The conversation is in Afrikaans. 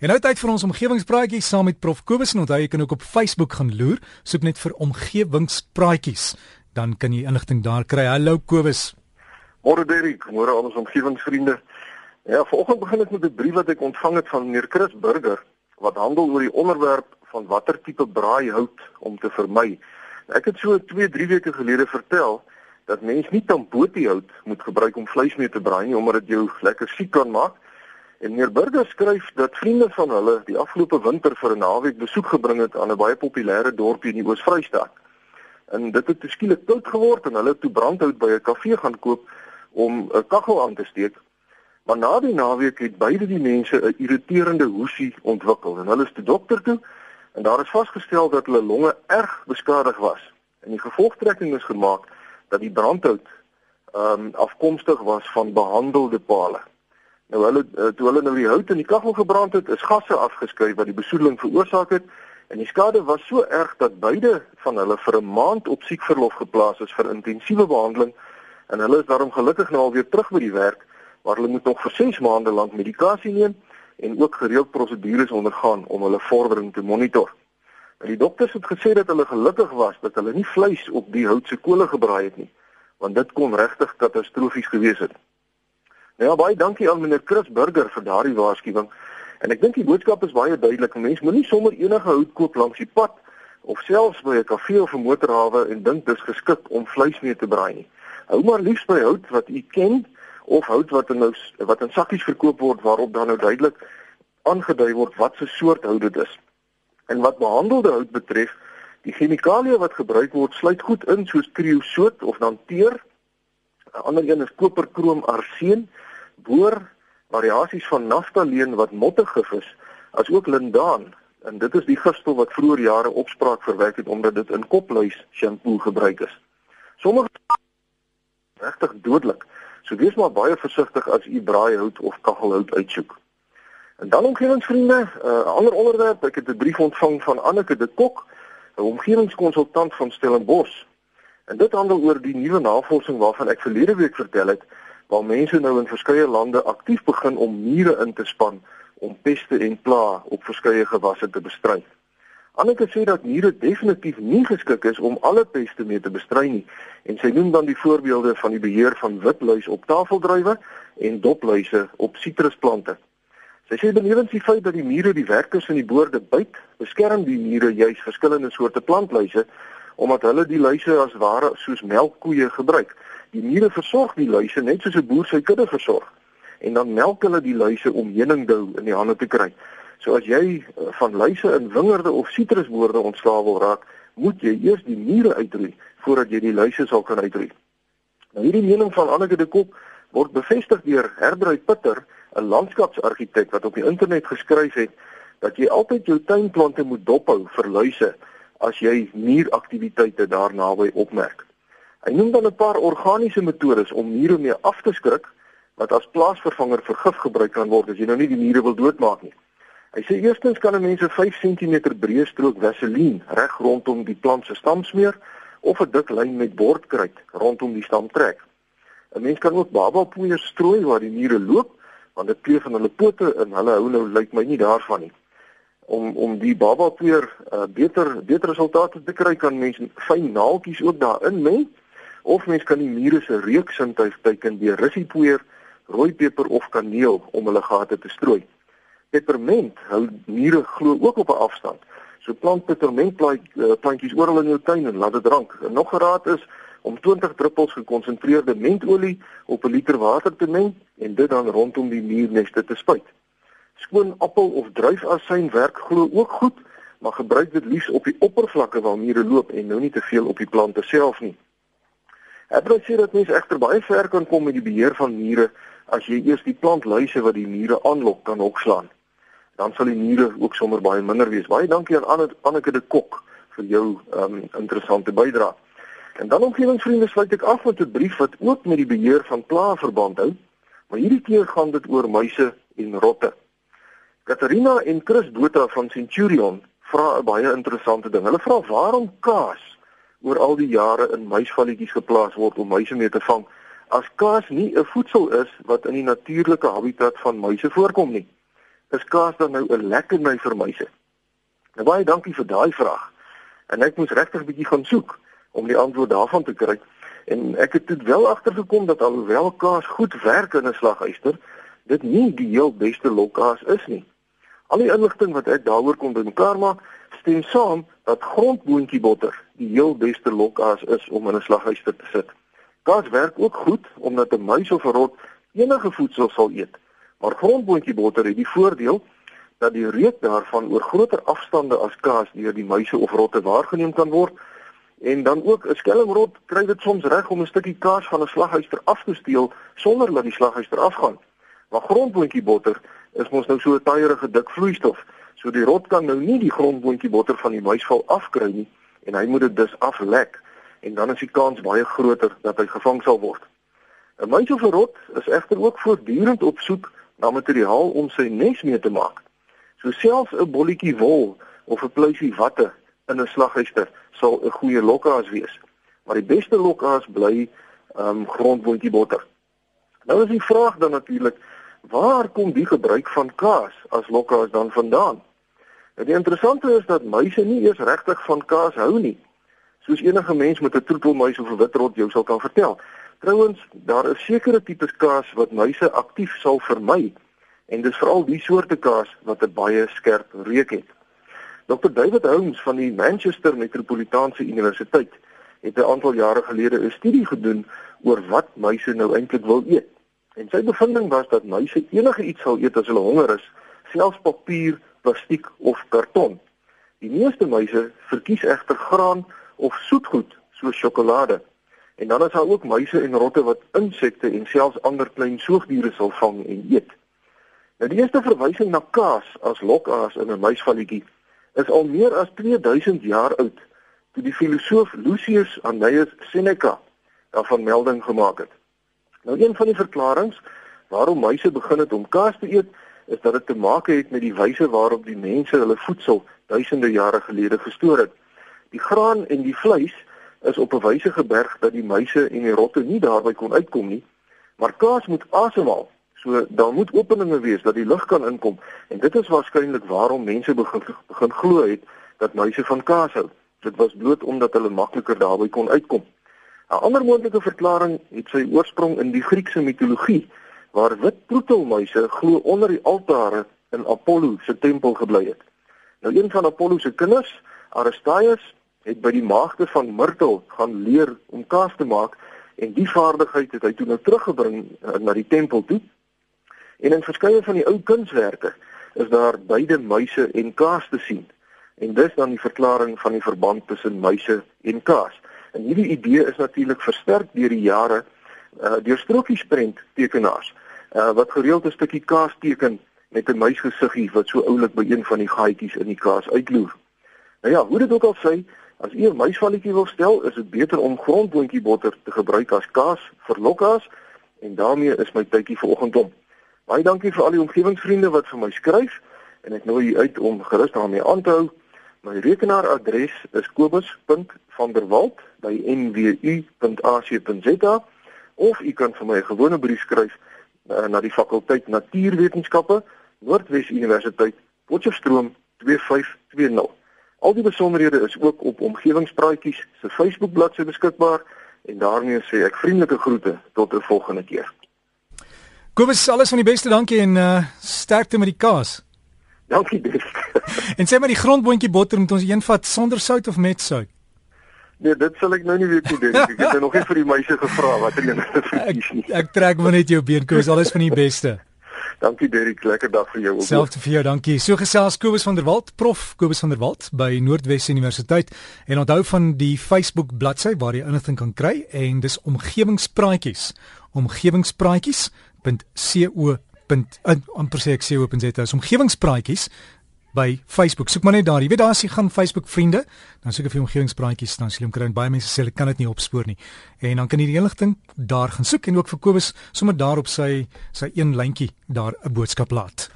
En nou tyd vir ons omgewingspraatjies saam met Prof Kobus en onthou jy kan ook op Facebook gaan loer, soek net vir omgewingspraatjies. Dan kan jy inligting daar kry. Hallo Kobus. Môre Derrick, môre al ons omgewingsvriende. Ja, vanoggend begin ek met 'n brief wat ek ontvang het van meneer Chris Burger wat handel oor die onderwerp van watter tipe braaihout om te vermy. Ek het so 2-3 weke gelede vertel dat mens nie tambotiehout moet gebruik om vleis mee te braai nie omdat dit jou lekker siek kan maak. En meneer Burger skryf dat vriende van hulle die afgelope winter vir 'n naweek besoek gebring het aan 'n baie populêre dorpie in die Oos-Vrystaat. En dit het skielik koud geword en hulle het toe brandhout by 'n kafee gaan koop om 'n kaggel aan te steek. Maar na die naweek het beide die mense 'n irriterende hoesie ontwikkel en hulle is te dokter toe en daar is vasgestel dat hulle longe erg beskadig was. En die gevolgtrekking is gemaak dat die brandhout ehm um, afkomstig was van behandelde pale. Nou hulle eh, toe hulle nou die hout in die kaggel gebrand het, is gasse afgeskei wat die besoedeling veroorsaak het en die skade was so erg dat beide van hulle vir 'n maand op siekverlof geplaas is vir intensiewe behandeling en hulle is daarom gelukkig nou al weer terug by die werk waar hulle moet nog vir 6 maande lank medikasie neem en ook gereeld prosedures ondergaan om hulle vordering te monitor. Nou, die dokters het gesê dat hulle gelukkig was dat hulle nie vleis op die hout se kole gebraai het nie, want dit kon regtig katastrofies gewees het. Ja, baie dankie aan meneer Chris Burger vir daardie waarskuwing. En ek dink die boodskap is baie duidelik. Mense moenie sommer enige hout koop langs die pad of selfs by 'n kafee of 'n motorhawe en dink dis geskik om vleis mee te braai nie. Hou maar liefs by hout wat u ken of hout wat in nou wat in sakkies verkoop word waarop dan nou duidelik aangedui word wat se soort hout dit is. En wat behandelde hout betref, die chemikalieë wat gebruik word, sluit goed in soos kreosoot of dan teer. 'n Ander een is koperkroom arseen boor variasies van naftaleen wat mottegif is, asook lindaan. En dit is die gifstof wat vroeër jare opspraak verwek het omdat dit in kopluis shampoo gebruik is. Sommige regtig dodelik. So wees maar baie versigtig as u braaihout of kaggelhout uitsoek. En dan omgewingsvriende, eh, 'n uh, ander onderwerp, ek het 'n brief ontvang van Anneke de Kok, 'n omgewingskonsultant van Stellenbosch. En dit handel oor die nuwe navorsing waarvan ek verlede week vertel het waar mense nou in verskeie lande aktief begin om mure in te span om peste en pla op verskeie gewasse te bestry. Anneke sê dat mure definitief nie geskik is om alle peste mee te bestry nie en sy noem dan die voorbeelde van die beheer van witluis op tafeldruiwe en dopluise op sitrusplante. Sy sê benewens die feit dat die mure die werkers in die boorde byt, beskerm die mure juis verskillende soorte plantluise omdat hulle die luise as ware soos melkkoeie gebruik. Die mure versorg die luise net soos 'n boer sy kudde versorg. En dan melk hulle die luise om heuningdou in die hande te kry. So as jy eh, van luise in wingerde of sitrusboorde ontslaaw wil raak, moet jy eers die mure uitroei voordat jy die luise sal kan uitroei. Nou hierdie mening van Anneke de Kok word bevestig deur Herbrui Pitter, 'n landskapsargitek wat op die internet geskryf het dat jy altyd jou tuinplante moet dophou vir luise as jy muuraktiwiteite daar naby opmerk. Hy noem dan 'n paar organiese metodes om mure mee af te skrik wat as plaasvervanger vir gif gebruik kan word as jy nou nie die mure wil doodmaak nie. Hy sê eerstens kan 'n mens 'n 5 cm breë strook vaseline reg rondom die plant se stam smeer of 'n dik lyn met bordkruit rondom die stam trek. 'n Mens kan ook babapoeier strooi waar die mure loop want dit kleef van hulle pote en hulle hou nou lyk my nie daarvan nie. Om om die babapoeier uh, beter beter resultate te kry kan mens fyn naaltjies ook daarin meng of mens kan die mure se reuksintuig teiken deur russiepoeier, rooi peper of kaneel om hulle gate te strooi. Peperment hou mure glo ook op 'n afstand. So plant pepermentplantjies oral in jou tuin en laat dit rank. En nog geraad is om 20 druppels gekonsentreerde mentolie op 'n liter water te meng en dit dan rondom die muurneste te spuit. Skoon appel of druivasyn werk glo ook goed, maar gebruik dit liefs op die oppervlakke waar mure loop en nou nie te veel op die plante self nie. Edward sê dat mense egter baie ver kan kom met die beheer van mure as jy eers die plantluise wat die mure aanlok kan opslaan. Dan sal die mure ook sommer baie minder wees. Baie dankie aan Anneke de Kok vir jou um interessante bydrae. En dan omgewingsvriende sluit ek af met 'n brief wat ook met die beheer van plaae verband hou, maar hierdie keer gaan dit oor muise en rotte. Katarina en Chris Botha van Centurion vra 'n baie interessante ding. Hulle vra waarom kaas oor al die jare in muisvalletjies geplaas word om muise mee te vang as kaas nie 'n voedsel is wat in die natuurlike habitat van muise voorkom nie. is kaas dan nou 'n lekkerny vir muise? Nou baie dankie vir daai vraag. En ek moes regtig 'n bietjie gaan soek om die antwoord daarvan te kry. En ek het dit wel agtergekom dat alhoewel kaas goed werk in 'n slaghuister, dit nie die heel beste lokkaas is nie. Al die inligting wat ek daaroor kon bymekaar maak, stem saam dat grondboontjie botter die heel beste lokkaas is om in 'n slaghuister te sit. Kaas werk ook goed omdat 'n muis of 'n rot enige voedsel sal eet. Maar grondboontjie botter het die voordeel dat die reuk daarvan oor groter afstande as kaas deur die muise of rotte waargeneem kan word. En dan ook 'n skelmrot kry dit soms reg om 'n stukkie kaas van 'n slaghuister af te steel sonder dat die slaghuister afgaan. Maar grondboontjie botter is mos nou so 'n taaierige dik vloeistof. So die rot kan nou nie die grondboontjie botter van die muisval afkry nie en hy moet dit dus aflek en dan is die kans baie groter dat hy gevang sal word. 'n Muis of 'n rot is egter ook voortdurend op soek na materiaal om sy nes mee te maak. So selfs 'n bolletjie wol of 'n pluisie watte in 'n slaghuister sal 'n goeie lokkaas wees. Maar die beste lokkaas bly ehm um, grondboontjie botter. Nou is die vraag dan natuurlik, waar kom die gebruik van kaas as lokkaas dan vandaan? Die interessante is dat muise nie eers regtig van kaas hou nie. Soos enige mens met 'n troetelmuis of 'n witrot jou sal kan vertel. Trouwens, daar is sekere tipes kaas wat muise aktief sal vermy en dis veral die soorte kaas wat 'n baie skerp reuk het. Dr David Holmes van die Manchester Metropolitaanse Universiteit het 'n aantal jare gelede 'n studie gedoen oor wat muise nou eintlik wil eet. En sy bevinding was dat muise enige iets sal eet as hulle honger is, selfs papier, plastiek of karton. Die meeste muise verkies egter graan of soetgoed soos sjokolade. En dan is daar ook muise en rotte wat insekte en selfs ander klein soogdiere sal vang en eet. Nou die eerste verwysing na kaas as lokaas in 'n muisvalletjie is al meer as 2000 jaar oud toe die filosoof Lucius Annaeus Seneca daarvan melding gemaak het. Nou een van die verklaringe waarom muise begin het om kaas te eet, is dat dit te maak het met die wyse waarop die mense hulle voedsel duisende jare gelede gestoor het. Die graan en die vleis is op 'n wyse geberg dat die muise en die rotte nie daarby kon uitkom nie. Maar kaas moet asemhaal. So daar moet openinge wees dat die lug kan inkom en dit is waarskynlik waarom mense begin begin glo het dat muise van kaas hou. Dit was bloot omdat hulle makliker daarby kon uitkom. 'n Ander moontlike verklaring het sy oorsprong in die Griekse mitologie waar wit troetelmuise glo onder die altare in Apollo se tempel gebly het. Nou een van Apollo se kinders, Aristaeus, het by die maagde van Myrtle gaan leer om kaas te maak en die vaardigheid het hy toe nou teruggebring uh, na die tempel toe. En in verskeie van die ou kunswerke is daar beide muise en kaas te sien. En dis dan die verklaring van die verband tussen muise en kaas. En hierdie idee is natuurlik versterk deur die jare uh, deur strokiesprent tekenaars uh, wat gereeld 'n stukkie kaas teken met 'n muisgesiggie wat so oulik by een van die gaatjies in die kaas uitloer. Nou ja, hoe dit ook al sê, as u 'n muisvalletjie wil stel, is dit beter om grondboontjie botter te gebruik as kaas vir lokkaas en daarmee is my tydjie vanoggend om. Baie dankie vir al die omgewingsvriende wat vir my skryf en ek nooi u uit om gerus daarmee aan te hou. My rekenaaradres is kobus.vanderwalt@nwu.ac.za of u kan vir my 'n gewone brief skryf uh, na die fakulteit Natuurwetenskappe, Noordwes Universiteit, Potchefstroom 2520. Al die besonderhede is ook op omgewingspraatjies se Facebook bladsy beskikbaar en daarmee sê ek vriendelike groete tot 'n volgende keer. Kobus, alles van die beste, dankie en uh sterkte met die kaas. Dankie, Dirk. en sê maar die grondboontjie botter moet ons eenvat sonder sout of met sout? Nee, dit sal ek nou nie weet nie, Dirk. Ek het nou nog nie vir die meisie gevra watter een hulle verkies nie. Ek, ek trek maar net jou been, Kobus, alles van die beste. Dankie Derrick, lekker dag vir jou ook. Selfs vir jou, dankie. So gesels Kobus van der Walt, prof Kobus van der Walt by Noordwes Universiteit en onthou van die Facebook bladsy waar jy inligting kan kry en dis omgewingspraatjies. omgewingspraatjies.co amper sê ek sê openzetter is omgewingspraatjies by Facebook. Soek maar net daar. Jy weet daar as jy gaan Facebook vriende, dan soek jy vir omgewingspraatjies dan sien jy hom kry en baie mense sê hulle kan dit nie opspoor nie. En dan kan jy die inligting daar gaan soek en ook vir Kobus sommer daar op sy sy een lyntjie daar 'n boodskap laat.